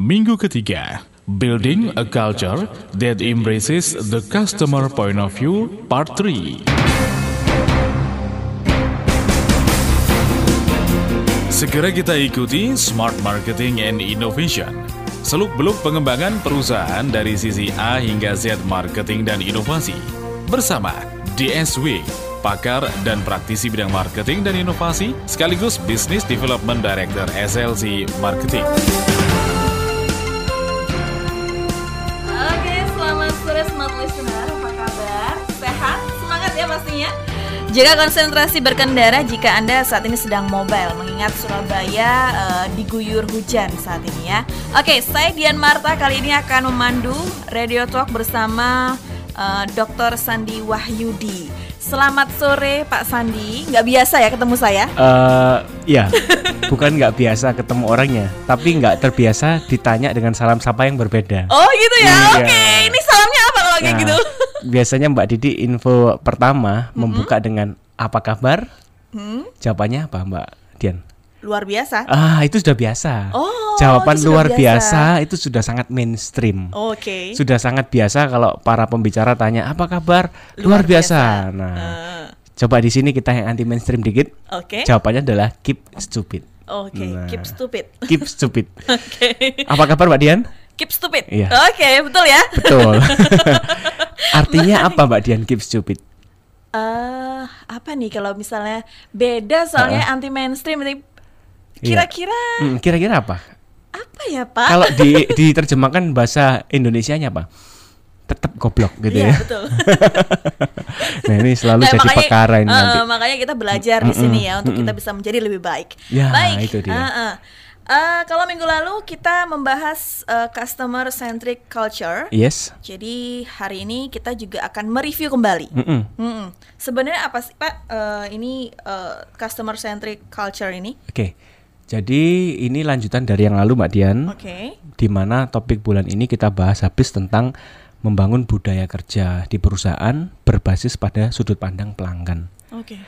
Minggu ketiga, Building a Culture that Embraces the Customer Point of View, Part 3. Segera kita ikuti Smart Marketing and Innovation. Seluk-beluk pengembangan perusahaan dari sisi A hingga Z marketing dan inovasi. Bersama DSW, pakar dan praktisi bidang marketing dan inovasi, sekaligus Business Development Director SLC Marketing. Jaga konsentrasi berkendara jika Anda saat ini sedang mobile, mengingat Surabaya eh, diguyur hujan saat ini ya. Oke, saya Dian Marta kali ini akan memandu Radio Talk bersama eh, Dr. Sandi Wahyudi. Selamat sore Pak Sandi. Nggak biasa ya ketemu saya? Eh, ya, bukan nggak biasa ketemu orangnya, tapi nggak terbiasa ditanya dengan salam sapa yang berbeda. Oh gitu ya. Iya. Oke, ini salamnya apa kalau kayak Nah, gitu? Biasanya Mbak Didi info pertama membuka dengan apa kabar? Hmm, Jawabannya apa Mbak Dian? luar biasa. Ah, itu sudah biasa. Oh, Jawaban luar biasa. biasa. itu sudah sangat mainstream. Oke. Sudah sangat biasa kalau para pembicara tanya apa kabar? Luar, biasa. Nah, Eh, coba di sini kita yang anti mainstream dikit. Oke. Jawabannya adalah keep stupid. Oke, Nah. keep stupid. Keep stupid. Oke. Apa kabar Mbak Dian? Keep stupid. Iya. Oke, betul ya. Betul. Artinya apa Mbak Dian keep stupid? Eh, apa nih kalau misalnya beda soalnya anti mainstream Iya. kira-kira Hmm, kira-kira apa? apa ya, Pak? Kalau di diterjemahkan bahasa Indonesianya apa? Tetap goblok gitu Iya, ya. betul. Nah, ini selalu Nah, jadi makanya, perkara ini eh, nanti. makanya kita belajar di sini ya untuk kita bisa menjadi lebih baik. Ya, baik. itu dia. eh, eh. Eh, kalau minggu lalu kita membahas eh, customer centric culture. Yes. Jadi hari ini kita juga akan mereview kembali. Mm-mm. Mm-mm. Sebenarnya apa sih Pak eh, ini eh, customer centric culture ini? Oke. Jadi ini lanjutan dari yang lalu Mbak Dian. Oke. Di mana topik bulan ini kita bahas habis tentang membangun budaya kerja di perusahaan berbasis pada sudut pandang pelanggan. Oke.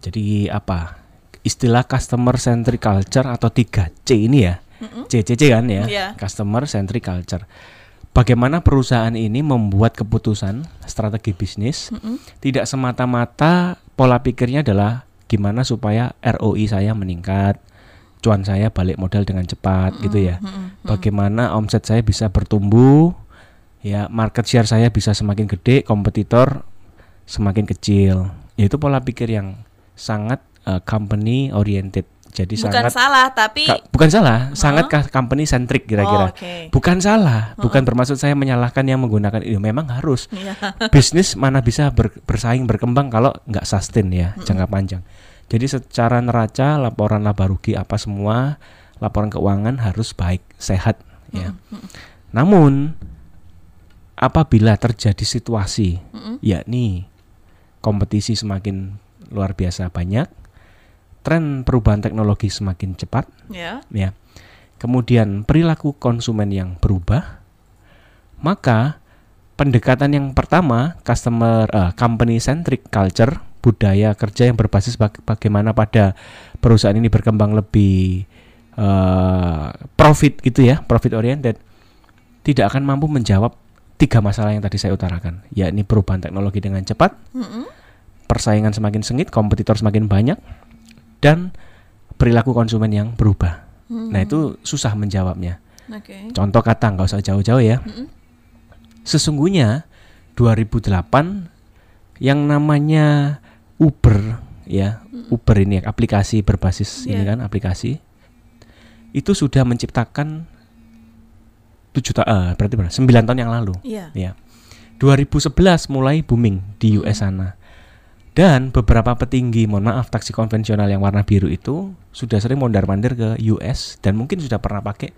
Jadi apa? Istilah customer centric culture atau 3C ini ya. CCC kan ya. Iya. Customer centric culture. Bagaimana perusahaan ini membuat keputusan strategi bisnis tidak semata-mata pola pikirnya adalah gimana supaya ROI saya meningkat, cuan saya balik modal dengan cepat gitu ya. Bagaimana omset saya bisa bertumbuh, ya market share saya bisa semakin gede, kompetitor semakin kecil. Yaitu pola pikir yang sangat uh, company oriented. Jadi Bukan sangat salah tapi Ka- bukan salah, sangat ka- company centric Oh, kira-kira. oke. Bukan salah, bukan bermaksud saya menyalahkan yang menggunakan itu. Memang harus. Iya. Bisnis mana bisa ber- bersaing berkembang kalau nggak sustain ya jangka panjang. Jadi secara neraca laporan laba rugi apa semua laporan keuangan harus baik, sehat ya. Namun apabila terjadi situasi yakni kompetisi semakin luar biasa banyak, tren perubahan teknologi semakin cepat ya. ya. Kemudian perilaku konsumen yang berubah, maka pendekatan yang pertama customer eh, company centric culture budaya kerja yang berbasis bag- bagaimana pada perusahaan ini berkembang lebih eh, profit gitu ya, profit oriented tidak akan mampu menjawab tiga masalah yang tadi saya utarakan, yakni perubahan teknologi dengan cepat, Mm-mm. persaingan semakin sengit, kompetitor semakin banyak, dan perilaku konsumen yang berubah. Nah itu susah menjawabnya. Oke. Contoh kata nggak usah jauh-jauh ya. Mm-mm. Sesungguhnya 2008 yang namanya Uber ya, Uber ini aplikasi berbasis ini Iya. kan aplikasi itu sudah menciptakan 7 tahun, eh, berarti berapa? 9 tahun yang lalu. Iya. Ya. 2011 mulai booming di US sana. Dan beberapa petinggi, mohon maaf, taksi konvensional yang warna biru itu sudah sering mondar-mandir ke US dan mungkin sudah pernah pakai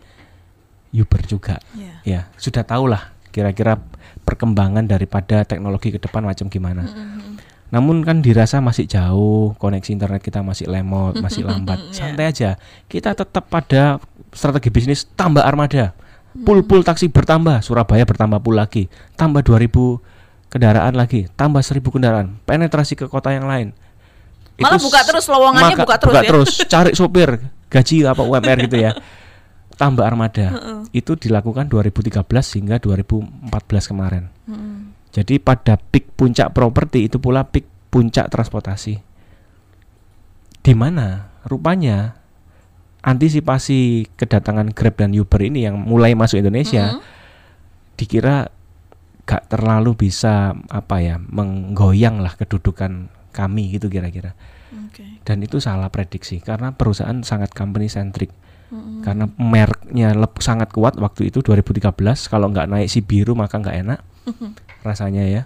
Uber juga. Iya. Ya, sudah tahulah kira-kira perkembangan daripada teknologi ke depan macam gimana. Mm-mm. Namun kan dirasa masih jauh, koneksi internet kita masih lemot, masih lambat. Iya. Santai aja. Kita tetap pada strategi bisnis tambah armada. Pool-pool taksi bertambah, Surabaya bertambah pool lagi. Tambah 2000 kendaraan lagi, tambah 1000 kendaraan. Penetrasi ke kota yang lain. Malah buka terus, lowongannya maka- buka terus ya? cari sopir, gaji apa UMR gitu ya. Tambah armada. itu dilakukan 2013 hingga 2014 kemarin. Mm-mm. Jadi pada peak puncak properti itu pula peak puncak transportasi. Di mana rupanya antisipasi kedatangan Grab dan Uber ini yang mulai masuk Indonesia Mm-mm. dikira gak terlalu bisa apa ya menggoyang lah kedudukan kami gitu kira-kira. Oke. Dan itu salah prediksi karena perusahaan sangat company centric. Mm-mm. Karena mereknya lep- sangat kuat waktu itu 2013 kalau nggak naik si biru maka nggak enak rasanya ya.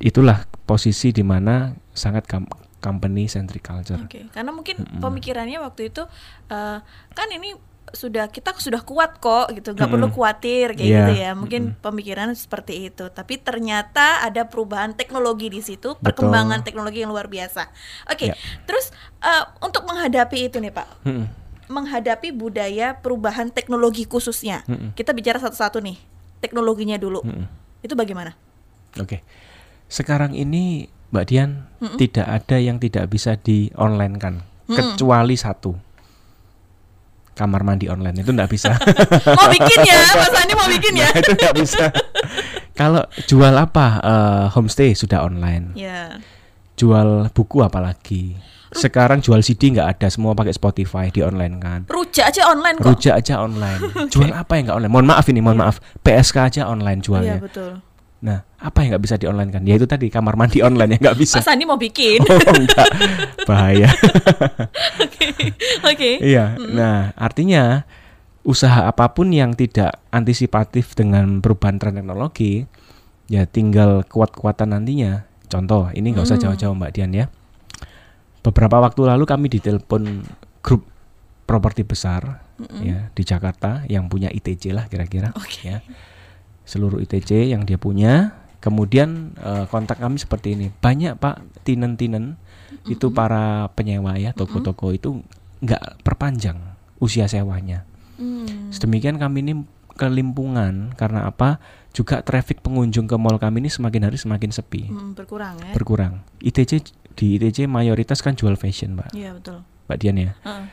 Itulah posisi di mana sangat com- company centric culture. Oke, karena mungkin Mm-mm. pemikirannya waktu itu eh, kan ini sudah kita sudah kuat kok gitu, nggak Mm-mm. perlu khawatir kayak Iya, gitu ya. Mungkin mm-mm. pemikiran seperti itu, tapi ternyata ada perubahan teknologi di situ, perkembangan teknologi yang luar biasa. Oke, Ya. terus eh, untuk menghadapi itu nih Pak, Mm-mm. menghadapi budaya perubahan teknologi khususnya, Mm-mm. kita bicara satu-satu nih, teknologinya dulu, Mm-mm. itu bagaimana? Oke. Sekarang ini Mbak Dian Mm-mm. tidak ada yang tidak bisa di online kan Mm-mm. kecuali satu. Kamar mandi online itu nggak bisa. mau bikin ya, Mas Andi mau bikin ya? Nah, itu nggak bisa. Kalau jual apa eh, homestay sudah online. Ya. Jual buku apalagi. Sekarang jual CD nggak ada semua pakai Spotify di online kan. Rujak aja online kok. Rujak aja online. Jual apa yang nggak online? Mohon maaf ini, mohon maaf. PSK aja online Iya jualnya. betul. Nah, apa yang nggak bisa di online kan? Ya itu tadi kamar mandi online yang nggak bisa. Mas Andi mau bikin. Oh enggak, bahaya. Oke. Oke. iya. Nah, artinya usaha apa pun yang tidak antisipatif dengan perubahan tren teknologi, ya tinggal kuat-kuatan nantinya. Contoh, ini nggak usah Hmm. jauh-jauh Mbak Dian ya. Beberapa waktu lalu kami ditelepon grup properti besar Mm-mm. ya di Jakarta yang punya ITC lah kira-kira Oke. ya. Seluruh ITC yang dia punya. Kemudian eh, kontak kami seperti ini. Banyak Pak tinen-tinen itu para penyewa ya toko-toko itu nggak perpanjang usia sewanya. Hmm. Sedemikian kami ini kelimpungan karena apa? Juga traffic pengunjung ke mall kami ini semakin hari semakin sepi, Hmm, berkurang ya. berkurang. ITC di ITC mayoritas kan jual fashion, Mbak. Iya betul. Mbak Dian ya. Heeh.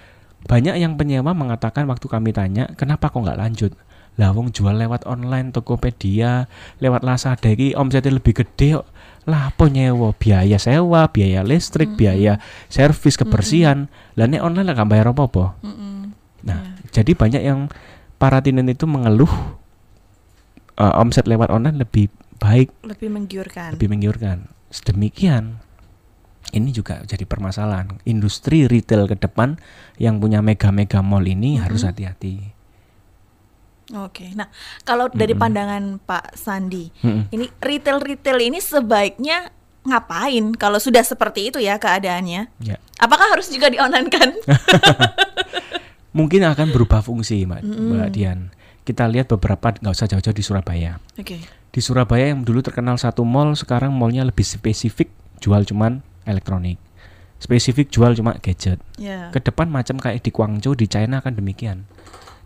Banyak yang penyewa mengatakan waktu kami tanya, kenapa kok nggak lanjut? Lah wong jual lewat online Tokopedia, lewat Lazada iki omsetnya lebih gede kok. Lah apa nyewa? Biaya sewa, biaya listrik, biaya servis kebersihan. Lah nek online lah gak bayar apa-apa. Mm-mm. Nah, jadi banyak yang para tinen itu mengeluh eh, omset lewat online lebih baik, Lebih menggiurkan. lebih menggiurkan. Sedemikian ini juga jadi permasalahan. Industri retail ke depan yang punya mega-mega mall ini harus hati-hati. Oke. Nah, kalau dari Mm-mm. pandangan Pak Sandi, Mm-mm. ini retail-retail ini sebaiknya ngapain kalau sudah seperti itu ya keadaannya? Ya. Apakah harus juga di online kan? Mungkin akan berubah fungsi, Mbak, Mm-mm. Mbak Dian. Kita lihat beberapa nggak usah jauh-jauh di Surabaya. Oke. Di Surabaya yang dulu terkenal satu mall, sekarang mallnya lebih spesifik jual cuman elektronik. Spesifik jual cuma gadget. Ya. ke depan macam kayak di Guangzhou di China akan demikian.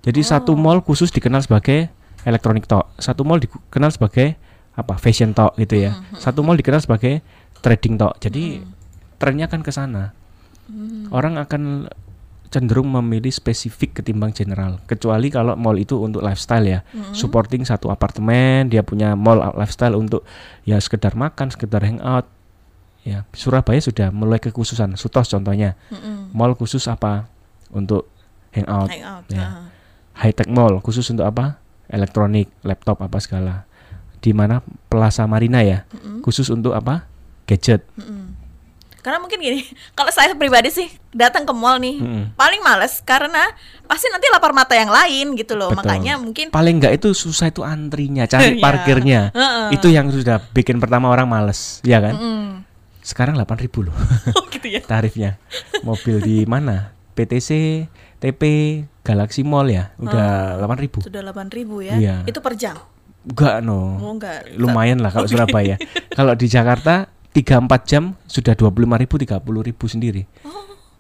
Jadi Oh. satu mall khusus dikenal sebagai elektronik tok, satu mall dikenal sebagai apa fashion tok gitu ya. Hmm, Satu mall dikenal sebagai trading tok. Jadi trennya kan ke sana. Hmm. Orang akan cenderung memilih spesifik ketimbang general. Kecuali kalau mall itu untuk lifestyle ya, Hmm. supporting satu apartemen, dia punya mall lifestyle untuk ya sekedar makan, sekedar hangout. Ya, Surabaya sudah mulai kekhususan. Sutos contohnya Mm-mm. mall khusus apa untuk hangout Hangout. ya. ah. High tech mall khusus untuk apa elektronik laptop apa segala di mana Plaza Marina ya Mm-mm. khusus untuk apa gadget Mm-mm. Karena mungkin gini, kalau saya pribadi sih datang ke mall nih, Mm-mm. paling males karena pasti nanti lapar mata yang lain gitu loh. Betul. Makanya mungkin paling enggak itu susah itu antrinya cari Iya. parkirnya Heeh. itu yang sudah bikin pertama orang males ya kan Mm. sekarang 8.000 loh Oh, gitu ya. tarifnya mobil di mana PTC TP Galaxy Mall ya udah 8.000 Sudah 8.000 ya. Iya. Itu per jam. enggak no Oh, enggak. lumayan lah kalau Surabaya. kalau di Jakarta 3-4 jam sudah 25.000 30.000 sendiri.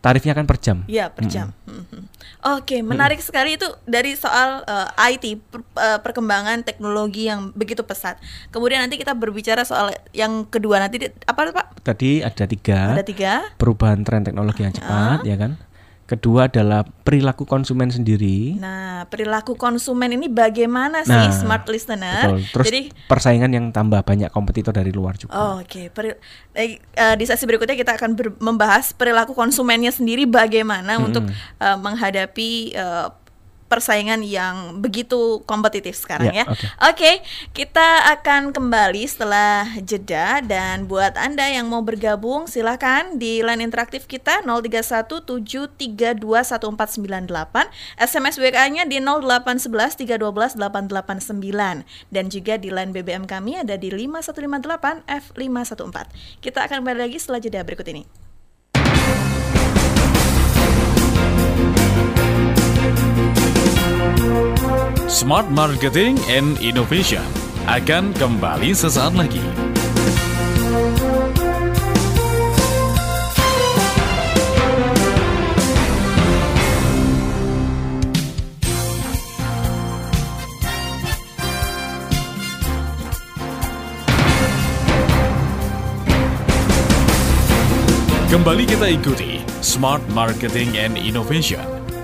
Tarifnya kan per jam. Iya, per jam. Mhm. Oke, menarik sekali itu dari soal eh, IT per- eh, perkembangan teknologi yang begitu pesat. Kemudian nanti kita berbicara soal yang kedua nanti apa Pak? Tadi ada tiga Ada tiga. perubahan tren teknologi yang cepat ya kan. Kedua adalah perilaku konsumen sendiri. Nah, perilaku konsumen ini bagaimana sih Nah, smart listener? Betul. Terus Jadi persaingan yang tambah banyak kompetitor dari luar juga. Oh, Oke, Peri- eh, eh, di sesi berikutnya kita akan ber- membahas perilaku konsumennya sendiri bagaimana untuk eh, menghadapi eh, persaingan yang begitu kompetitif sekarang Ya, ya. oke. Oke, kita akan kembali setelah jeda dan buat Anda yang mau bergabung silahkan di line interaktif kita 0317321498, SMS WK-nya di 08113128889 dan juga di line BBM kami ada di 5158 F514. Kita akan kembali lagi setelah jeda berikut ini. Smart Marketing and Innovation akan kembali sesaat lagi. Kembali kita ikuti Smart Marketing and Innovation.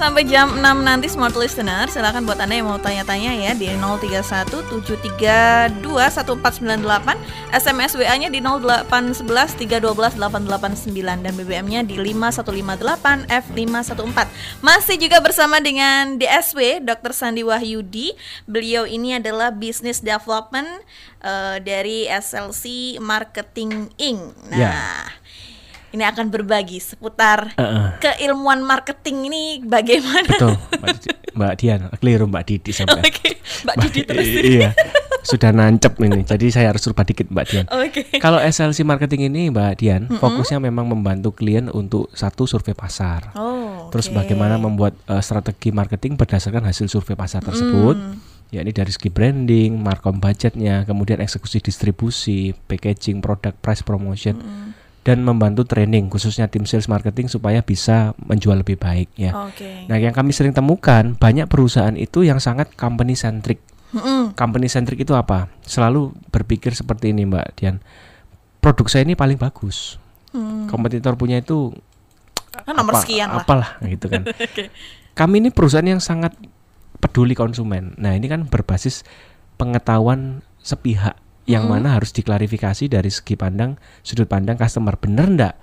Sampai jam 6 nanti smart listener, silakan buat Anda yang mau tanya-tanya ya di 0317321498, SMS WA-nya di 08113128889 dan BBM-nya di 5158 F514. Masih juga bersama dengan DSW Dr. Sandi Wahyudi. Beliau ini adalah Business Development eh, dari SLC Marketing Inc. Nah, Ya. Ini akan berbagi seputar Uh-uh. keilmuan marketing ini bagaimana? Betul, Mbak, Mbak Dian, keliru Mbak Didi sampai. Oke, Mbak Didi terus. Iya, sudah nancep ini. Jadi saya harus rubah dikit Mbak Dian. Oke. Kalau SLC marketing ini Mbak Dian, fokusnya memang membantu klien untuk satu survei pasar. Oh. Terus bagaimana membuat eh, strategi marketing berdasarkan hasil survei pasar tersebut, yakni dari segi branding, markom budgetnya, kemudian eksekusi distribusi, packaging, product price promotion, dan membantu training khususnya tim sales marketing supaya bisa menjual lebih baik ya. Oke. Nah, yang kami sering temukan banyak perusahaan itu yang sangat company centric. Mm-mm. Company centric itu apa? Selalu berpikir seperti ini, Mbak Dian. Produk saya ini paling bagus. Hmm. Kompetitor punya itu Kan nomor apa- sekian lah. apalah gitu kan. Oke. Kami ini perusahaan yang sangat peduli konsumen. Nah, ini kan berbasis pengetahuan sepihak yang Hmm. mana harus diklarifikasi dari segi pandang sudut pandang customer. Bener ndak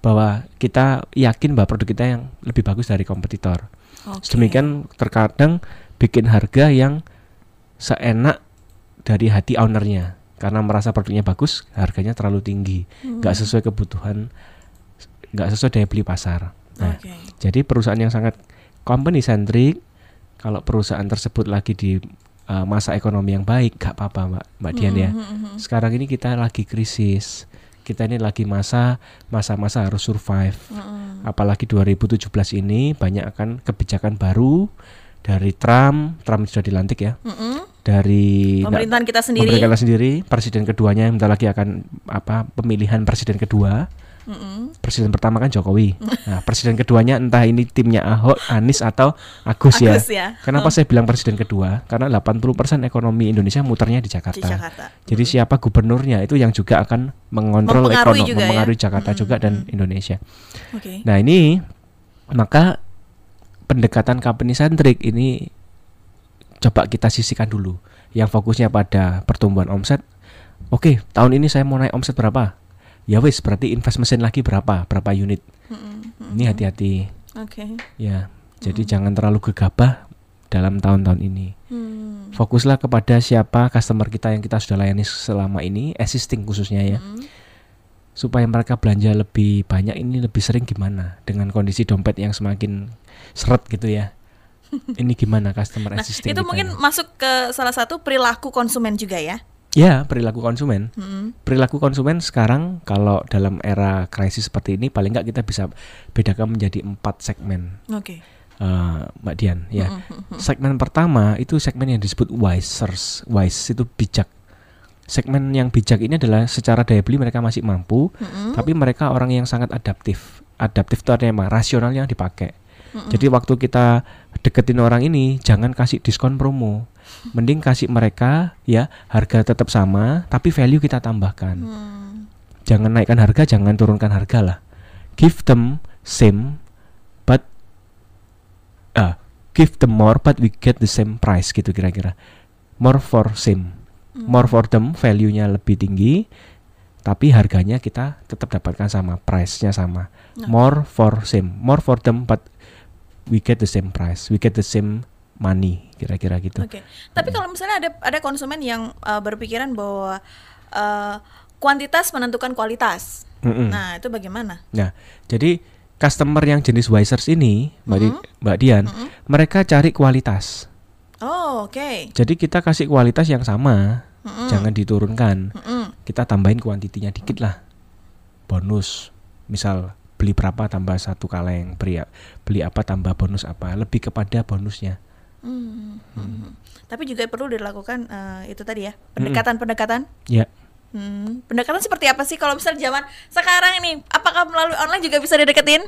bahwa kita yakin bahwa produk kita yang lebih bagus dari kompetitor. Oke. Sedemikian terkadang bikin harga yang seenak dari hati ownernya karena merasa produknya bagus, harganya terlalu tinggi, Hmm. nggak sesuai kebutuhan, nggak sesuai daya beli pasar. Nah, Oke. jadi perusahaan yang sangat company centric, kalau perusahaan tersebut lagi di uh, masa ekonomi yang baik, gak apa-apa mbak, mbak Dian ya. Mhm, mhm. Sekarang ini kita lagi krisis, kita ini lagi masa masa-masa harus survive. Apalagi 2017 ini banyak akan kebijakan baru dari Trump, Trump sudah dilantik ya, dari Pemerintahan kita sendiri. pemerintah sendiri, presiden keduanya bentar lagi akan apa pemilihan presiden kedua. Mhm. Presiden pertama kan Jokowi. Nah, presiden keduanya entah ini timnya Ahok, Anies atau Agus, ya. Agus ya. Kenapa saya bilang presiden kedua? Karena 80% ekonomi Indonesia muternya di Di Jakarta. Jakarta. Jadi siapa gubernurnya itu yang juga akan mengontrol ekonomi, ya. mempengaruhi Jakarta Mm-mm, juga dan Indonesia. Oke. Nah, ini maka pendekatan company centric ini coba kita sisihkan dulu. Yang fokusnya pada pertumbuhan omset. Oke, tahun ini saya mau naik omset berapa? Ya wis, berarti invest mesin lagi berapa? Berapa unit? Mhm, Ini hati-hati Oke. ya. Jadi jangan terlalu gegabah dalam tahun-tahun ini. Hmm. Fokuslah kepada siapa customer kita yang kita sudah layani selama ini, existing khususnya ya. Mhm. Supaya mereka belanja lebih banyak ini lebih sering gimana dengan kondisi dompet yang semakin seret gitu ya. Ini gimana customer Nah, existing itu kita mungkin nih? masuk ke salah satu perilaku konsumen juga ya. Ya perilaku konsumen. Mhm. Perilaku konsumen sekarang kalau dalam era krisis seperti ini paling nggak kita bisa bedakan menjadi empat segmen, Oke. eh, Mbak Dian ya. Mhm. Segmen pertama itu segmen yang disebut wisers. Wise itu bijak. Segmen yang bijak ini adalah secara daya beli mereka masih mampu, Mhm. tapi mereka orang yang sangat adaptif. adaptif itu artinya apa? rasionalnya yang dipakai. Jadi waktu kita deketin orang ini jangan kasih diskon promo. Mending kasih mereka ya harga tetap sama tapi value kita tambahkan. Hmm. Jangan naikkan harga, jangan turunkan harga lah. Give them same but ah give them more but we get the same price gitu kira-kira. More for same. More for them value-nya lebih tinggi tapi harganya kita tetap dapatkan sama, price-nya sama. Nah. More for same. More for them but we get the same price. We get the same money kira-kira gitu. Oke. Tapi kalau misalnya ada ada konsumen yang uh, berpikiran bahwa uh, kuantitas menentukan kualitas. Mm-mm. Nah, itu bagaimana? Nah, jadi customer yang jenis Wisers ini, Mbak, Di- Mm-hmm. Mbak Dian, mereka cari kualitas. Oh, oke. Jadi kita kasih kualitas yang sama, Mm-mm. jangan diturunkan. Mm-mm. Kita tambahin kuantitinya dikit lah. Bonus, misal beli berapa tambah satu kaleng, beli, beli apa tambah bonus apa, lebih kepada bonusnya. Hmm, hmm. Tapi juga perlu dilakukan eh, itu tadi ya, pendekatan-pendekatan. Ya, Hmm, pendekatan seperti apa sih kalau misalnya zaman sekarang ini? Apakah melalui online juga bisa dideketin?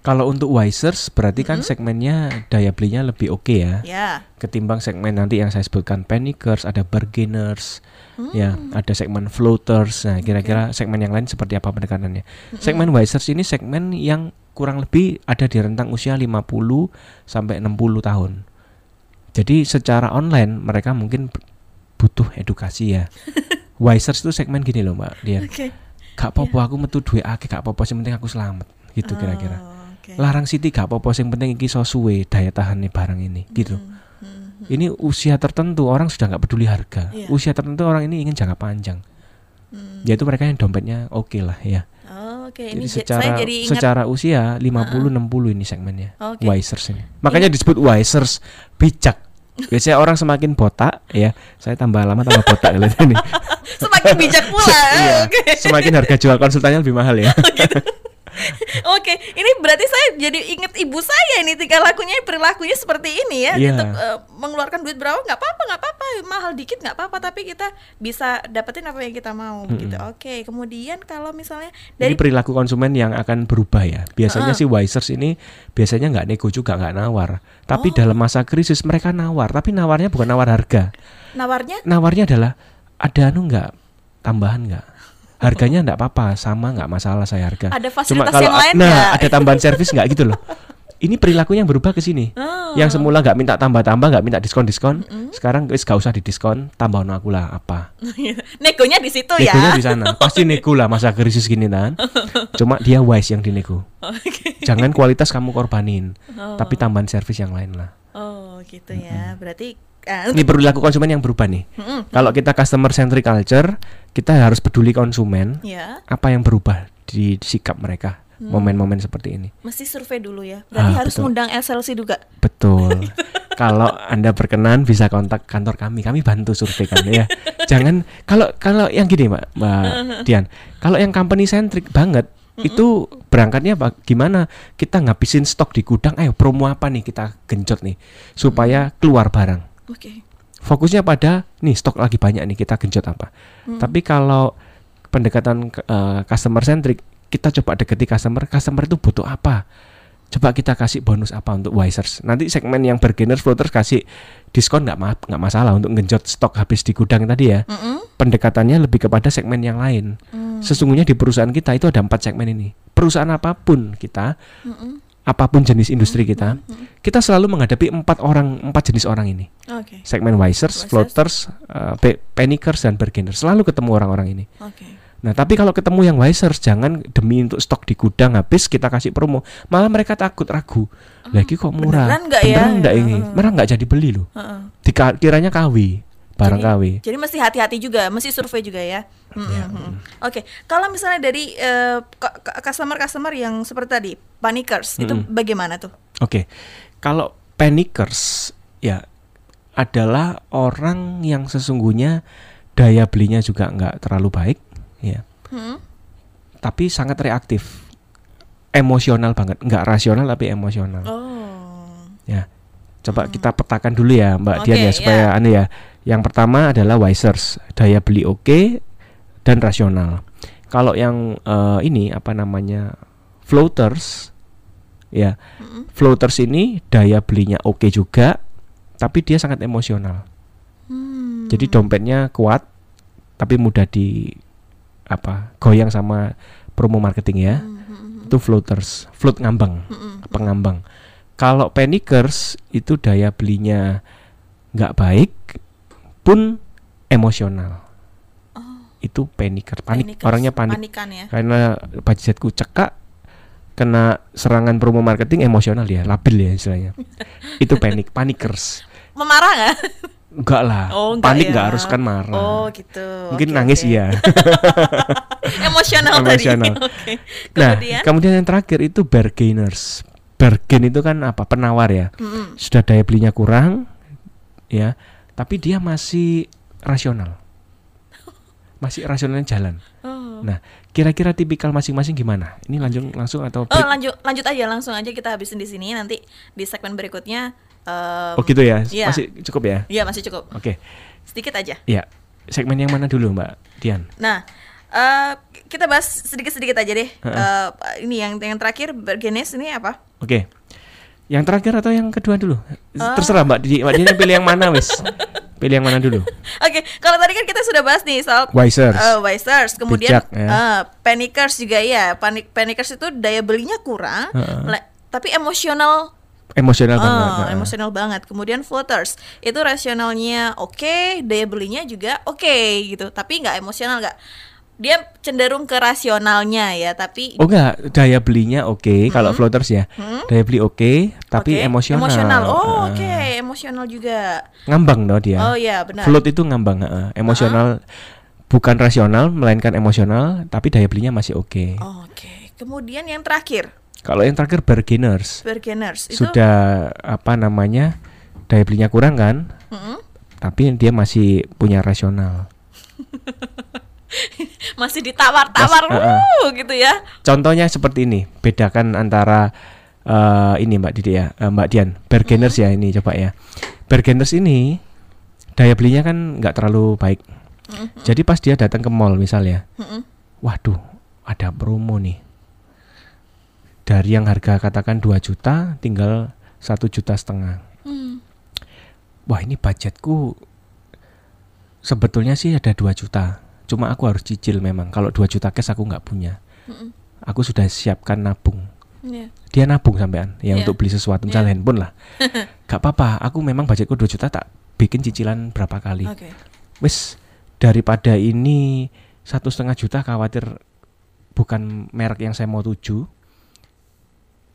kalau untuk Wisers berarti kan segmennya daya belinya lebih oke ya. Ya. ketimbang segmen nanti yang saya sebutkan panickers, ada bargainers, ya, ada segmen floaters. Nah, kira-kira segmen yang lain seperti apa pendekatannya? Segmen wisers ini segmen yang kurang lebih ada di rentang usia 50 sampai 60 tahun. Jadi secara online mereka mungkin butuh edukasi ya. wisers itu segmen gini loh, Mbak Dian. Oke. Gak apa-apa aku metu duwe akeh, gak apa-apa sing penting aku selamat. Gitu kira-kira. Oh, oke. Larang Siti gak apa-apa sing penting iki iso suwe daya tahan nih barang ini gitu. Hmm, Ini usia tertentu orang sudah nggak peduli harga. Iya. Usia tertentu orang ini ingin jangka panjang. Hmm. Yaitu mereka yang dompetnya oke lah ya. Oh, Oke, Jadi ini secara saya jadi ingat secara usia 50 60 ini segmennya. Oke. Wisers ini. Makanya disebut wisers bijak. Biasanya orang semakin botak ya, saya tambah lama tambah botak lihat ini. semakin bijak pula. Iya, Oke. semakin harga jual konsultannya lebih mahal ya. Oke, ini berarti saya jadi ingat ibu saya ini tingkah lakunya perilakunya seperti ini ya. Iya. Tetap eh, mengeluarkan duit berapa nggak apa-apa, nggak apa-apa, mahal dikit nggak apa-apa, tapi kita bisa dapetin apa yang kita mau gitu. Oke, kemudian kalau misalnya Ini dari perilaku konsumen yang akan berubah ya. Biasanya sih Wisers ini biasanya nggak nego juga nggak nawar. Tapi Oh. dalam masa krisis mereka nawar. Tapi nawarnya bukan nawar harga. nawarnya Nawarnya adalah ada anu nggak tambahan nggak? Harganya nggak apa-apa, sama nggak masalah saya harga. Ada Cuma fasilitas kalau yang lain nah nggak? ada tambahan servis nggak gitu loh. Ini perilakunya yang berubah ke sini. Oh. Yang semula nggak minta tambah-tambah, nggak minta diskon-diskon, sekarang wis gak usah didiskon, tambah aku lah apa. negonya di situ Negonya ya. di sana. Pasti nego lah masa krisis gini kan. Cuma dia wise yang dinego. Oke. Jangan kualitas kamu korbanin, Oh. tapi tambahan servis yang lain lah. Oh, gitu ya. Berarti ah, Ini perilaku konsumen yang berubah nih. Mm-mm. Kalau kita customer centric culture, kita harus peduli konsumen. ya, Apa yang berubah di sikap mereka momen-momen seperti ini? mesti survei dulu ya. Berarti Ah, harus betul. ngundang SLC juga. Betul. kalau anda berkenan bisa kontak kantor kami, kami bantu survei kan ya. Jangan kalau kalau yang gini mbak, mbak Dian, kalau yang company centric banget itu berangkatnya? Gimana? Kita ngabisin stok di gudang, ayo promo apa nih kita genjot nih supaya keluar barang. Oke. Fokusnya pada nih stok lagi banyak nih kita genjot apa. Tapi kalau pendekatan eh, customer centric, kita coba deketi customer, customer itu butuh apa? Coba kita kasih bonus apa untuk wisers. Nanti segmen yang beginners floaters kasih diskon nggak ma nggak masalah untuk genjot stok habis di gudang tadi ya. Mm-mm. Pendekatannya lebih kepada segmen yang lain. Mm. Sesungguhnya di perusahaan kita itu ada empat segmen ini. Perusahaan apa pun kita, Mm-mm. Apa pun jenis industri kita, kita selalu menghadapi empat orang, empat jenis orang ini Oke. segmen wisers, Wisers. floaters, uh, pe- panickers dan beginners selalu ketemu orang-orang ini. Oke. Nah, tapi kalau ketemu yang wisers jangan demi untuk stok di gudang habis kita kasih promo, malah mereka takut ragu. Lagi kok murah? beneran nggak ya? Beneran nggak ini? Mereka nggak jadi beli loh. Heeh. Dika- kiranya KW, barang KW. Jadi mesti hati-hati juga, mesti survei juga ya. Hmm, Ya, hmm, hmm. Oke, kalau misalnya dari eh, customer-customer yang seperti tadi, panickers, itu Mm-mm. bagaimana tuh? Oke. Kalau panickers ya adalah orang yang sesungguhnya daya belinya juga nggak terlalu baik, ya. Hmm? Tapi sangat reaktif. Emosional banget, nggak rasional tapi emosional. Oh. Ya. Coba kita petakan dulu ya Mbak Oke, Dian ya supaya ya. anu ya. Yang pertama adalah wisers, daya beli oke dan rasional. Kalau yang eh, ini apa namanya floaters ya floaters ini daya belinya oke juga tapi dia sangat emosional Hmm. jadi dompetnya kuat tapi mudah di apa goyang sama promo marketing ya Hmm, itu floaters float ngambang pengambang kalau panickers itu daya belinya nggak baik pun emosional itu panicker panik Panikers, orangnya panik Panikan ya. karena budgetku cekak kena serangan promo marketing emosional ya labil ya istilahnya itu panik panikers Memarah nggak? enggak lah Oh, enggak panik ya. nggak harus kan marah Oh gitu. mungkin Oke, nangis oke. iya Emosional tadi. Emosional. Oke. nah Kemudian. kemudian yang terakhir itu bargainers bargain itu kan apa? Penawar ya. Mm-mm. sudah daya belinya kurang ya. Tapi dia masih rasional. Masih rasionalnya jalan. Oh. nah kira-kira tipikal masing-masing gimana? Ini langsung langsung atau Oh lanjut lanjut aja langsung aja kita habisin di sini. Nanti di segmen berikutnya. em, oh gitu ya? iya. masih cukup ya? Iya masih cukup. oke. Sedikit aja. ya segmen yang mana dulu mbak Dian? Nah, eh, kita bahas sedikit-sedikit aja deh. Heeh. Eh, ini yang yang terakhir bergenes ini apa? oke yang terakhir atau yang kedua dulu Ah. terserah mbak Didi mbak Dian pilih yang mana wis pilih yang mana dulu Oke, kalau tadi kan kita sudah bahas nih soal Wisers eh, Wisers, kemudian Bijak, ya. eh, panickers juga ya. Panik panickers itu daya belinya kurang, Heeh. le- tapi emosional emosional eh, banget nah. emosional banget. Kemudian floaters itu rasionalnya oke, daya belinya juga oke gitu, tapi nggak emosional nggak. Dia cenderung ke rasionalnya ya, tapi Oh enggak, daya belinya oke kalau floaters ya. Daya beli oke, tapi Oke, emosional. Emosional. Oh, Ah. oke, emosional juga. Ngambang dong dia. Oh iya, benar. Float itu ngambang, heeh. emosional bukan rasional melainkan emosional, tapi daya belinya masih oke. Oke. Kemudian yang terakhir, Kalau yang terakhir bargainers beginners itu sudah apa namanya? Daya belinya kurang kan? Mm-mm. Tapi dia masih punya rasional. masih ditawar-tawar Mas- uh-uh. wuh, gitu ya. Contohnya seperti ini, bedakan antara eh, ini Mbak Didi ya, eh, Mbak Dian, bargainers ya ini coba ya. Bargainers ini daya belinya kan nggak terlalu baik. Jadi pas dia datang ke mall misalnya, Mm-mm. waduh ada promo nih. Dari yang harga katakan 2 juta, tinggal satu juta setengah. Hmm. Wah ini budgetku sebetulnya sih ada 2 juta. Cuma aku harus cicil memang. Kalau 2 juta cash aku nggak punya. Mm-mm. Aku sudah siapkan nabung. Iya. dia nabung sampean ya Iya. untuk beli sesuatu misalnya handphone lah gak apa-apa aku memang budgetku 2 juta tak bikin cicilan berapa kali Oke. wis daripada ini satu setengah juta khawatir bukan merek yang saya mau tuju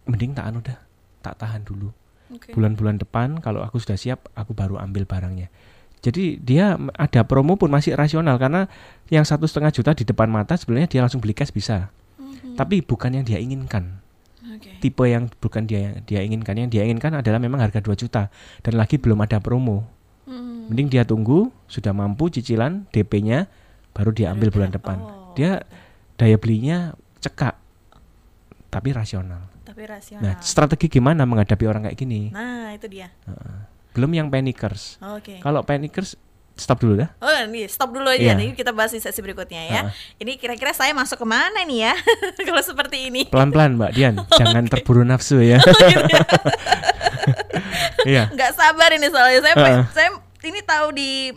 mending tak anu dah tak tahan dulu Oke. bulan-bulan depan kalau aku sudah siap aku baru ambil barangnya jadi dia ada promo pun masih rasional karena yang satu setengah juta di depan mata sebenarnya dia langsung beli cash bisa Mhm. tapi bukan yang dia inginkan Oke. tipe yang bukan dia dia inginkan yang dia inginkan adalah memang harga 2 juta dan lagi belum ada promo Hmm. mending dia tunggu sudah mampu cicilan DP-nya baru dia ambil bulan depan oh, dia daya belinya cekak tapi rasional Tapi rasional. nah strategi gimana menghadapi orang kayak gini Nah, itu dia. Belum yang panickers Oke. kalau panickers stop dulu dah Oh, ini stop dulu aja Iya. nih. Kita bahas di sesi berikutnya ya. Ha-ha. Ini kira-kira saya masuk ke mana nih ya? Kalau seperti ini. pelan-pelan Mbak Dian jangan terburu nafsu ya iya nggak sabar ini soalnya saya Heeh. saya ini tahu di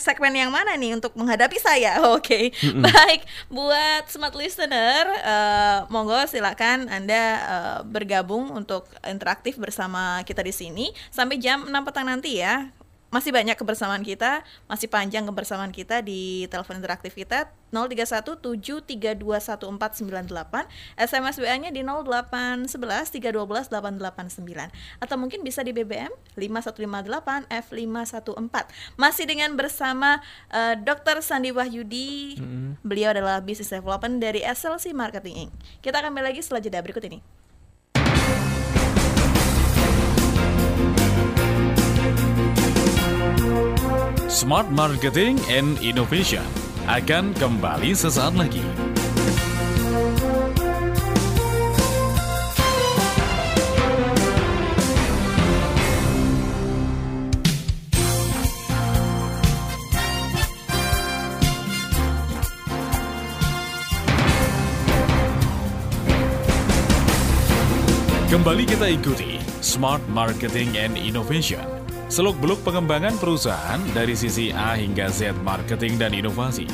segmen yang mana nih untuk menghadapi saya? Oke baik. Buat smart listener eh, monggo silakan anda eh, bergabung untuk interaktif bersama kita di sini sampai jam 6 petang nanti ya masih banyak kebersamaan kita, masih panjang kebersamaan kita di telepon interaktif kita 0317321498, SMS WA-nya di 08113128889 atau mungkin bisa di BBM 5158 F514. Masih dengan bersama eh, Dr. Sandi Wahyudi. Beliau adalah Business Development dari SLC Marketing Inc. Kita akan kembali lagi setelah jeda berikut ini. Smart Marketing and Innovation akan kembali sesaat lagi. Kembali kita ikuti Smart Marketing and Innovation. Seluk-beluk pengembangan perusahaan dari sisi A hingga Z marketing dan inovasi.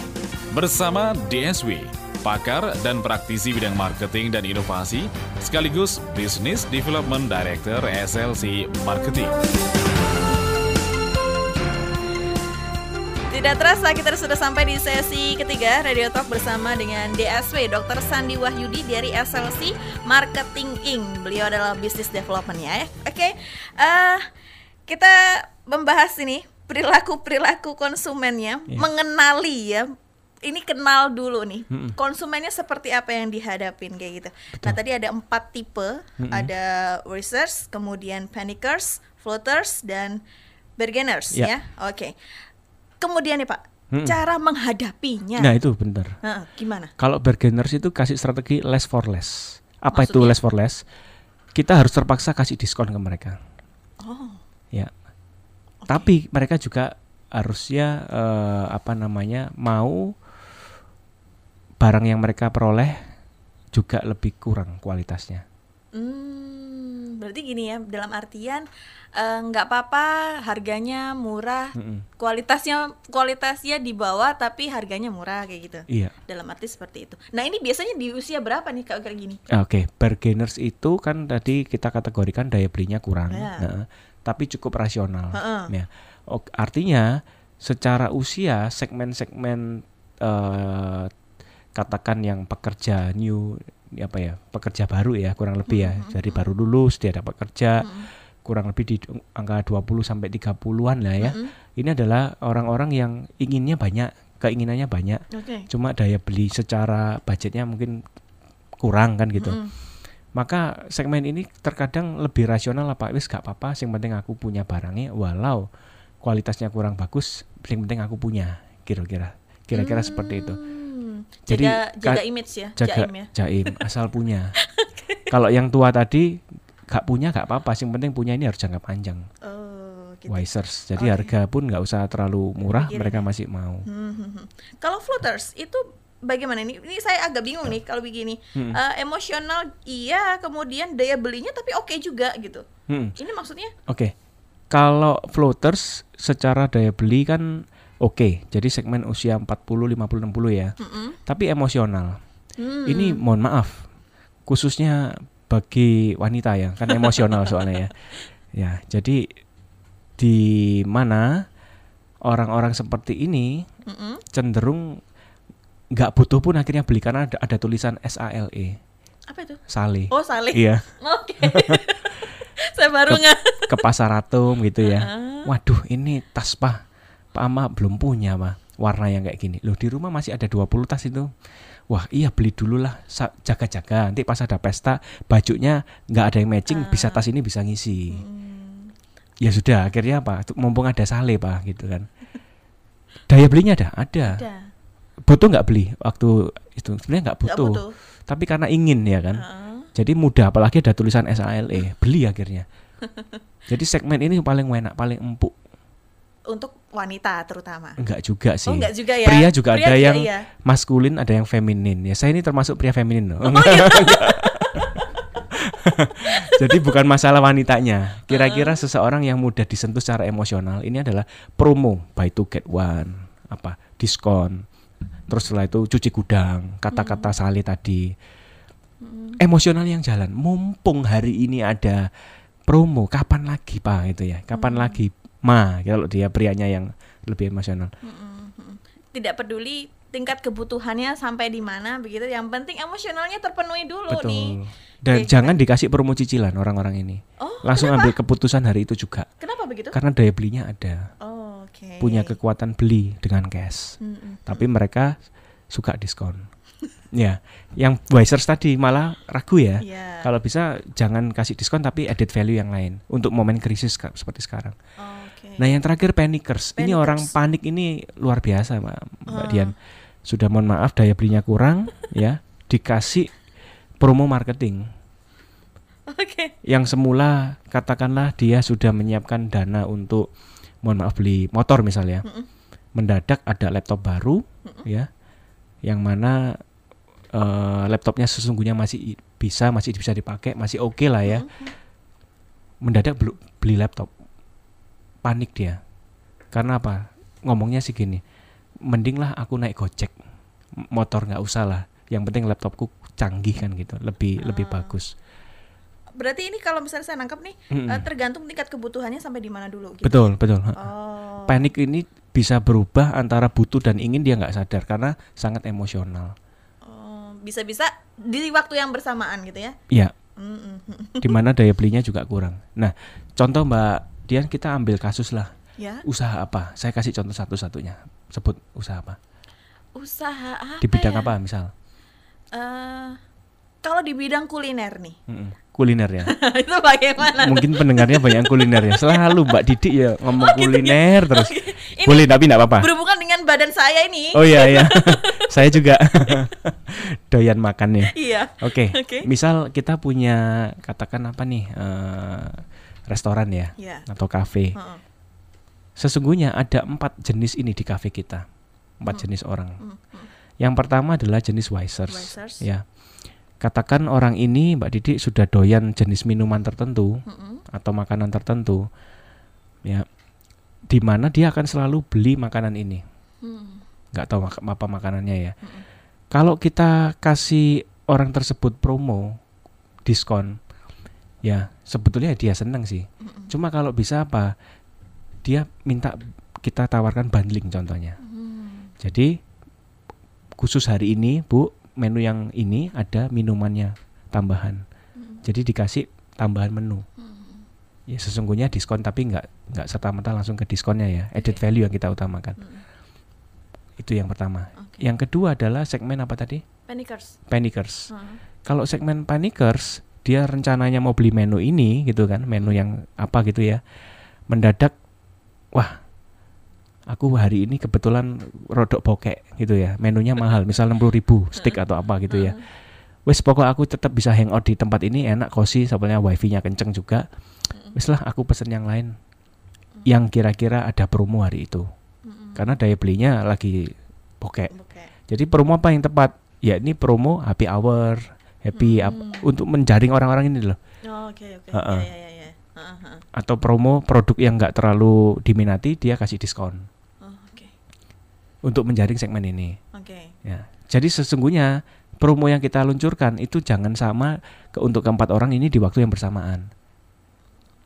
Bersama DSW, pakar dan praktisi bidang marketing dan inovasi, sekaligus Business Development Director SLC Marketing. Tidak terasa kita sudah sampai di sesi ketiga Radio Talk bersama dengan DSW Dr. Sandi Wahyudi dari SLC Marketing Inc. Beliau adalah Business Development ya. Oke, eh, kita membahas ini perilaku-perilaku konsumennya, Iya. mengenali ya. Ini kenal dulu nih, konsumennya seperti apa yang dihadapin kayak gitu. Nah tadi ada empat tipe, ada racers, kemudian panickers, floaters, dan beginners Ya. ya. Oke. Kemudian nih Pak, Mm-mm. cara menghadapinya. Nah itu benar. Heeh, gimana? Kalau beginners itu kasih strategi less for less. Apa itu Maksudnya? less for less? Kita harus terpaksa kasih diskon ke mereka. Ya. Tapi mereka juga harusnya eh, apa namanya mau barang yang mereka peroleh juga lebih kurang kualitasnya. hmm, berarti gini ya, dalam artian eh, nggak apa-apa harganya murah, Mm-mm. kualitasnya kualitasnya di bawah tapi harganya murah kayak gitu. Iya. Dalam arti seperti itu. Nah ini biasanya di usia berapa nih kalau kayak gini? Ah, Oke, beginners itu kan tadi kita kategorikan daya belinya kurang, Ya. Nah, tapi cukup rasional. Ya. Artinya secara usia segmen-segmen eh, katakan yang pekerja new apa ya pekerja baru ya kurang lebih ya dari baru lulus dia dapat kerja kurang lebih di angka 20 sampai 30-an lah ya. Ini adalah orang-orang yang inginnya banyak, keinginannya banyak. Oke. Cuma daya beli secara budgetnya mungkin kurang kan gitu. Maka segmen ini terkadang lebih rasional apa wis gak apa-apa, yang penting aku punya barangnya walau kualitasnya kurang bagus, yang penting aku punya. Kira-kira. Kira-kira seperti itu. Hmm, Jadi, jaga image ya, Jaga jaim ya. jaim, asal punya. Kalau yang tua tadi gak punya gak apa-apa, yang penting punya ini harus jangka panjang. Oh, gitu. Wisers. Jadi Oke. harga pun nggak usah terlalu murah, Pikirin mereka ya. masih mau. Hmm, hmm, hmm. Kalau floaters itu bagaimana ini? Ini saya agak bingung nih kalau begini. Hmm. Eh, emosional iya, kemudian daya belinya tapi oke juga gitu. Hmm. Ini maksudnya? Oke. Kalau floaters secara daya beli kan oke. Jadi segmen usia 40, 50, 60 ya. Mm-mm. Tapi emosional. Hmm. Ini mohon maaf. Khususnya bagi wanita ya, kan emosional soalnya ya. Ya, jadi di mana orang-orang seperti ini Mm-mm. cenderung nggak butuh pun akhirnya beli karena ada, ada tulisan SALE, Apa itu? Sale. Oh, saleh. Iya. Oke. saya baru nggak. ke pasar atom gitu ya. Heeh. Waduh, ini tas Pak. Pak Ama belum punya, Pak. Warna yang kayak gini. Loh, di rumah masih ada 20 tas itu. Wah, iya beli dulu lah. Jaga-jaga. Nanti pas ada pesta, bajunya nggak ada yang matching, bisa tas ini bisa ngisi. Hmm. Ya sudah, akhirnya apa? Mumpung ada sale, Pak, gitu kan. Daya belinya ada, ada. Ada. Butuh nggak beli waktu itu? Sebenarnya nggak Nggak butuh. butuh. Tapi karena ingin ya kan. Heeh. Jadi mudah apalagi ada tulisan SALE, beli akhirnya. Jadi segmen ini paling enak, paling empuk. Untuk wanita terutama. Enggak juga sih. Oh, enggak juga ya. Pria juga ada yang iya. maskulin, ada yang feminin. Ya, saya ini termasuk pria feminin loh. Oh, iya. Jadi bukan masalah wanitanya. Kira-kira seseorang yang mudah disentuh secara emosional ini adalah promo buy to get one, apa diskon. Terus setelah itu cuci gudang, kata-kata Hmm. sali tadi. Emosional yang jalan. Mumpung hari ini ada promo, kapan lagi Pak itu ya? Kapan Hmm. lagi Ma kalau dia prianya yang lebih emosional. Tidak peduli tingkat kebutuhannya sampai di mana begitu. Yang penting emosionalnya terpenuhi dulu Betul. nih. Dan Oke, jangan dikasih promo cicilan orang-orang ini. Oh, Langsung kenapa? ambil keputusan hari itu juga. Kenapa begitu? Karena daya belinya ada. Oke. Punya kekuatan beli dengan cash. Mm-mm. Tapi mereka suka diskon. ya, yang wisers tadi malah ragu ya. Iya. Kalau bisa jangan kasih diskon tapi added value yang lain untuk momen krisis seperti sekarang. Oke. Nah, yang terakhir panickers. Ini orang panik ini luar biasa, Mbak, Mbak Ah. Dian. Sudah mohon maaf daya belinya kurang ya, dikasih promo marketing. Oke. yang semula katakanlah dia sudah menyiapkan dana untuk mohon maaf beli motor misalnya. Mm-mm. mendadak ada laptop baru ya yang mana eh, laptopnya sesungguhnya masih bisa masih bisa dipakai masih oke lah ya. Mendadak belu- beli laptop. Panik dia. Karena apa? Ngomongnya sih gini mending lah aku naik gojek. Motor nggak usah lah. Yang penting laptopku canggih kan gitu lebih lebih Ah. bagus Berarti ini kalau misalnya saya nangkap nih Mm-mm. eh, tergantung tingkat kebutuhannya sampai di mana dulu gitu. betul betul Oh. panik ini bisa berubah antara butuh dan ingin dia nggak sadar karena sangat emosional Oh, bisa-bisa di waktu yang bersamaan gitu ya. ya Mm-mm. di mana daya belinya juga kurang nah contoh mbak Dian kita ambil kasus lah Ya. usaha apa saya kasih contoh satu-satunya sebut usaha apa Usaha apa? di bidang ya? apa misal Eh, kalau di bidang kuliner nih. Mm-mm. Kuliner ya itu bagaimana? mungkin pendengarnya banyak yang kuliner ya selalu mbak Didik ya ngomong Oh, gitu ya? kuliner terus Oke. Ini boleh tapi nggak apa-apa berhubungan dengan badan saya ini. oh iya iya saya juga doyan makan ya Iya. oke Oke. misal kita punya katakan apa nih eh, restoran ya Iya. atau kafe Heeh. sesungguhnya ada empat jenis ini di kafe kita empat jenis orang Hmm, hmm. yang pertama adalah jenis wisers, Wisers. ya katakan orang ini mbak Didik sudah doyan jenis minuman tertentu Mm-mm. atau makanan tertentu ya di mana dia akan selalu beli makanan ini Hmm. nggak tahu mak- apa makanannya ya Mm-mm. kalau kita kasih orang tersebut promo diskon ya sebetulnya dia seneng sih Mm-mm. cuma kalau bisa apa dia minta kita tawarkan bundling contohnya Hmm. jadi khusus hari ini bu menu yang ini ada minumannya tambahan Hmm. jadi dikasih tambahan menu Hmm. ya sesungguhnya diskon tapi nggak nggak serta merta langsung ke diskonnya ya added Oke. value yang kita utamakan Hmm. itu yang pertama Oke. yang kedua adalah segmen apa tadi Panickers. panickers Hmm. kalau segmen panickers dia rencananya mau beli menu ini gitu kan menu yang apa gitu ya mendadak wah aku hari ini kebetulan rodok bokek gitu ya menunya mahal misal 60.000 ribu stick atau apa gitu ya wes pokok aku tetap bisa hangout di tempat ini enak cozy soalnya wifi-nya kenceng juga wes lah aku pesen yang lain yang kira-kira ada promo hari itu karena daya belinya lagi bokek Oke. jadi promo apa yang tepat ya ini promo happy hour happy ap- Hmm. untuk menjaring orang-orang ini loh Oh, Oke oke. Heeh. Ya. ya. Heeh, heeh. atau promo produk yang nggak terlalu diminati dia kasih diskon. Untuk menjaring segmen ini Oke. ya jadi sesungguhnya promo yang kita luncurkan itu jangan sama ke untuk keempat orang ini di waktu yang bersamaan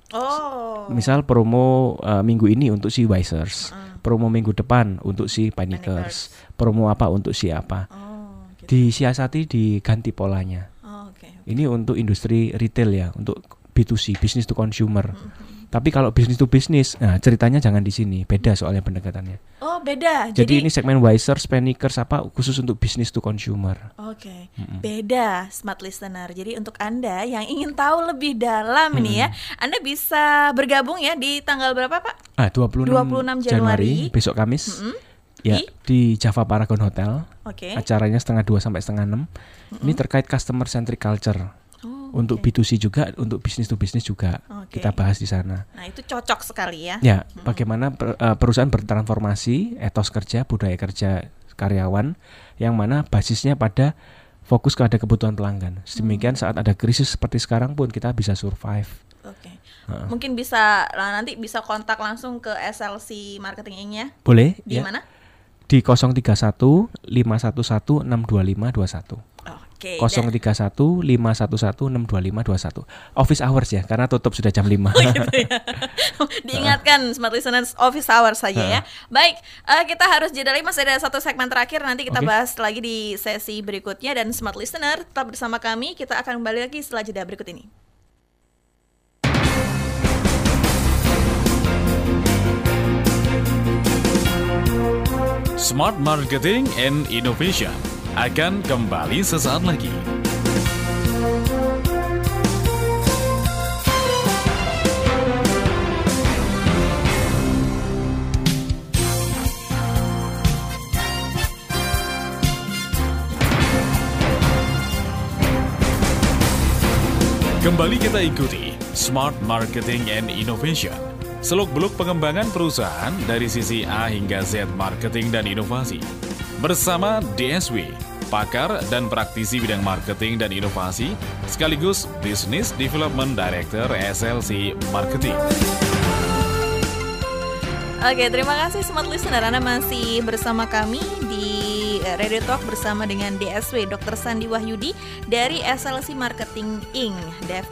Oh. misal promo eh, minggu ini untuk si Wisers Heeh. promo minggu depan untuk si Panickers promo apa untuk si apa Oh, gitu. disiasati diganti polanya Oh, oke. oke. ini untuk industri retail ya untuk B2C business to consumer Mhm. Tapi kalau business to business nah ceritanya jangan di sini beda soalnya pendekatannya Oh, beda. jadi, ini segmen Wisers Panickers apa khusus untuk business to consumer Oke, Mm-mm. beda smart listener. Jadi untuk Anda yang ingin tahu lebih dalam ini ya, Anda bisa bergabung ya di tanggal berapa, Pak? ah 26, 26 Januari. besok Kamis Mm-mm. ya Di? di Java Paragon Hotel Oke. acaranya setengah dua sampai setengah enam ini terkait customer centric culture untuk oke. B2C juga untuk bisnis to bisnis juga Oke. kita bahas di sana Nah, itu cocok sekali ya. ya bagaimana per- eh, perusahaan bertransformasi etos kerja budaya kerja karyawan yang mana basisnya pada fokus kepada kebutuhan pelanggan sedemikian saat ada krisis seperti sekarang pun kita bisa survive Oke. Heeh. Mungkin bisa lah, nanti bisa kontak langsung ke SLC marketingnya boleh di ya mana? di 031 511 62521 Oke. 031 511 62521 office hours ya karena tutup sudah jam 5 Diingatkan smart listeners office hour saja ya. Baik, eh, kita harus jeda lagi masih ada satu segmen terakhir nanti kita Oke. bahas lagi di sesi berikutnya dan smart listener tetap bersama kami. Kita akan kembali lagi setelah jeda berikut ini. Smart Marketing and Innovation akan kembali sesaat lagi. Kembali kita ikuti Smart Marketing and Innovation. Seluk-beluk pengembangan perusahaan dari sisi A hingga Z marketing dan inovasi. Bersama DSW, pakar dan praktisi bidang marketing dan inovasi, sekaligus Business Development Director SLC Marketing. Oke, terima kasih Smart Listener. Anda masih bersama kami di Radio Talk bersama dengan DSW Dr. Sandi Wahyudi dari SLC Marketing Inc.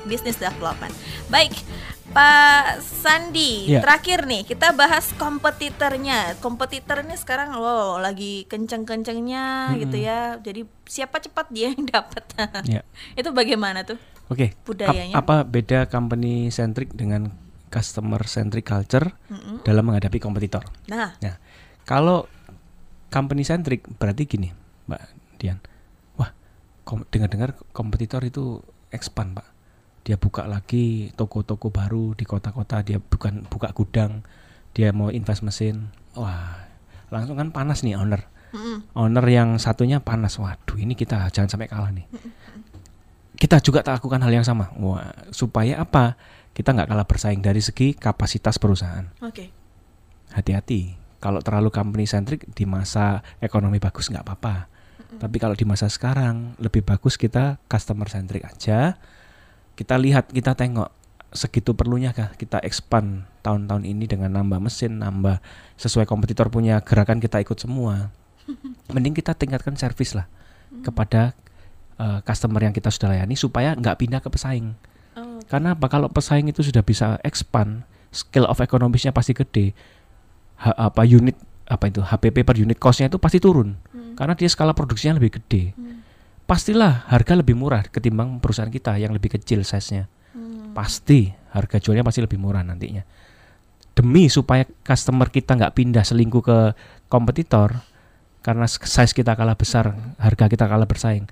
Business Development. Baik, Pak Sandi, Ya. terakhir nih kita bahas kompetitornya. Kompetitornya sekarang wow lagi kenceng-kencengnya gitu ya. Jadi siapa cepat dia yang dapat. Ya. Itu bagaimana tuh? Oke. Budayanya. ap- apa beda company centric dengan customer centric culture dalam menghadapi kompetitor? Nah, Nah, kalau company centric berarti gini, Mbak Dian. Wah, kom- dengar-dengar kompetitor itu expand, Pak. Dia buka lagi toko-toko baru di kota-kota, dia bukan buka gudang, dia mau invest mesin. Wah, langsung kan panas nih owner. mm-mm. Owner yang satunya panas. Waduh, ini kita jangan sampai kalah nih. Kita juga tak lakukan hal yang sama. Wah, supaya apa? Kita nggak kalah bersaing dari segi kapasitas perusahaan oke. hati-hati kalau terlalu company centric di masa ekonomi bagus nggak apa-apa tapi kalau di masa sekarang lebih bagus kita customer centric aja kita lihat kita tengok segitu perlunya kah kita expand tahun-tahun ini dengan nambah mesin nambah sesuai kompetitor punya gerakan kita ikut semua. Mending kita tingkatkan service lah kepada eh, customer yang kita sudah layani supaya nggak pindah ke pesaing. Oh, karena apa? Kalau pesaing itu sudah bisa expand, scale of economisnya pasti gede. Ha- apa unit apa itu HPP per unit costnya itu pasti turun. Karena dia skala produksinya lebih gede. Pastilah harga lebih murah ketimbang perusahaan kita yang lebih kecil size-nya. Pasti harga jualnya pasti lebih murah nantinya. Demi supaya customer kita nggak pindah selingkuh ke kompetitor karena size kita kalah besar, harga kita kalah bersaing.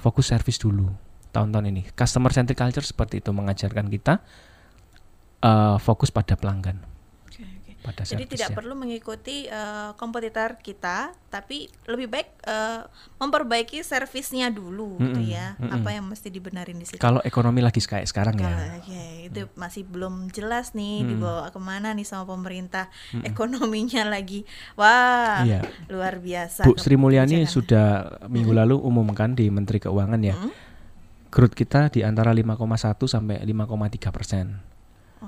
Fokus service dulu tahun-tahun ini. Customer centric culture seperti itu mengajarkan kita eh, fokus pada pelanggan. Pada Jadi tidak ya. perlu mengikuti eh, kompetitor kita, tapi lebih baik eh, memperbaiki servisnya dulu, gitu Mm-mm, ya. mm-mm. Apa yang mesti dibenarin di situ? Kalau ekonomi lagi kayak sekarang Kalau- ya. oke, itu masih belum jelas nih Mm. dibawa ke mana nih sama pemerintah. Ekonominya lagi, wah, Iya. luar biasa. Bu Sri Mulyani sudah minggu lalu umumkan di Menteri Keuangan ya. Mm. Growth kita di antara 5,1 sampai 5,3 persen.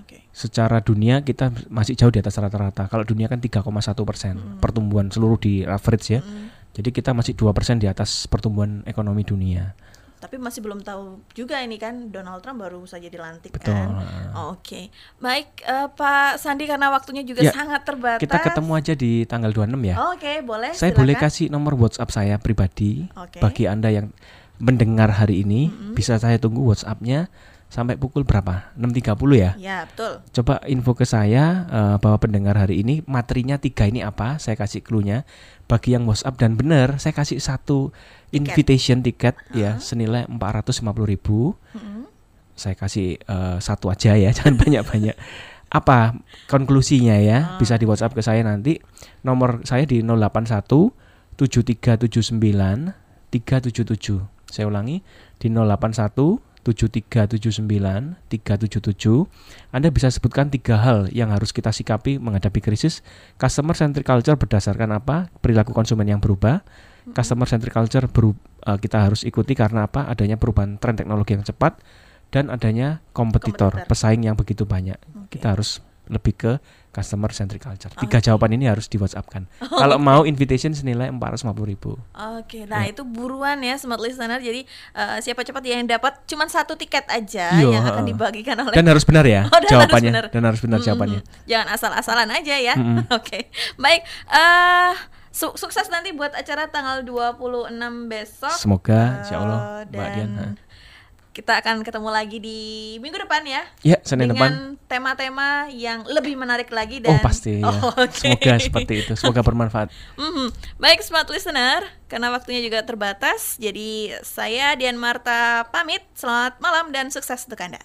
Oke. Secara dunia kita masih jauh di atas rata-rata. Kalau dunia kan 3,1 persen pertumbuhan seluruh di average ya. Mm. Jadi kita masih 2 persen di atas pertumbuhan ekonomi dunia. Tapi masih belum tahu juga ini kan Donald Trump baru saja dilantik Betul. kan. Oke, baik eh, Pak Sandi karena waktunya juga Ya, sangat terbatas. Kita ketemu aja di tanggal 26 ya. Oke, boleh. Saya silakan. boleh kasih nomor WhatsApp saya pribadi Oke. bagi Anda yang mendengar hari ini bisa saya tunggu WhatsApp-nya sampai pukul berapa? 6.30 ya. Ya, betul. Coba info ke saya eh, bahwa pendengar hari ini materinya tiga ini apa? Saya kasih clue-nya. Bagi yang WhatsApp dan benar, saya kasih satu invitation tiket ya senilai 450.000 ribu. Mm-mm. Saya kasih eh, satu aja ya, jangan banyak-banyak. Apa konklusinya ya? Bisa di WhatsApp ke saya nanti. Nomor saya di 081 7379 377. Saya ulangi di 081 7379 377. Anda bisa sebutkan tiga hal yang harus kita sikapi menghadapi krisis. Customer centric culture berdasarkan apa? Perilaku konsumen yang berubah. Customer centric culture beru- eh, kita harus ikuti karena apa? Adanya perubahan tren teknologi yang cepat dan adanya kompetitor, Kompetitor. pesaing yang begitu banyak. Oke. Kita harus lebih ke customer centric culture. Tiga jawaban ini harus di WhatsApp-kan. Kalau mau invitation senilai 450.000 ribu. Oke, nah itu buruan ya smart listener. Jadi eh, siapa cepat dia yang dapat cuma satu tiket aja Iya, yang akan dibagikan oleh Dan harus benar ya Oh, dan harus jawabannya. benar. Dan harus benar Mm-mm. jawabannya. Jangan asal-asalan aja ya. Mm-mm. Oke. Baik, eh su- sukses nanti buat acara tanggal 26 besok. Semoga Eh, insya Allah Mbak Dian. Kita akan ketemu lagi di minggu depan ya. Ya, Senin depan. dengan tema-tema yang lebih menarik lagi dan Oh pasti ya. Oh, oke. Semoga seperti itu. Semoga bermanfaat. Mhm. Baik smart listener, karena waktunya juga terbatas, jadi saya Dian Marta pamit. Selamat malam dan sukses untuk Anda.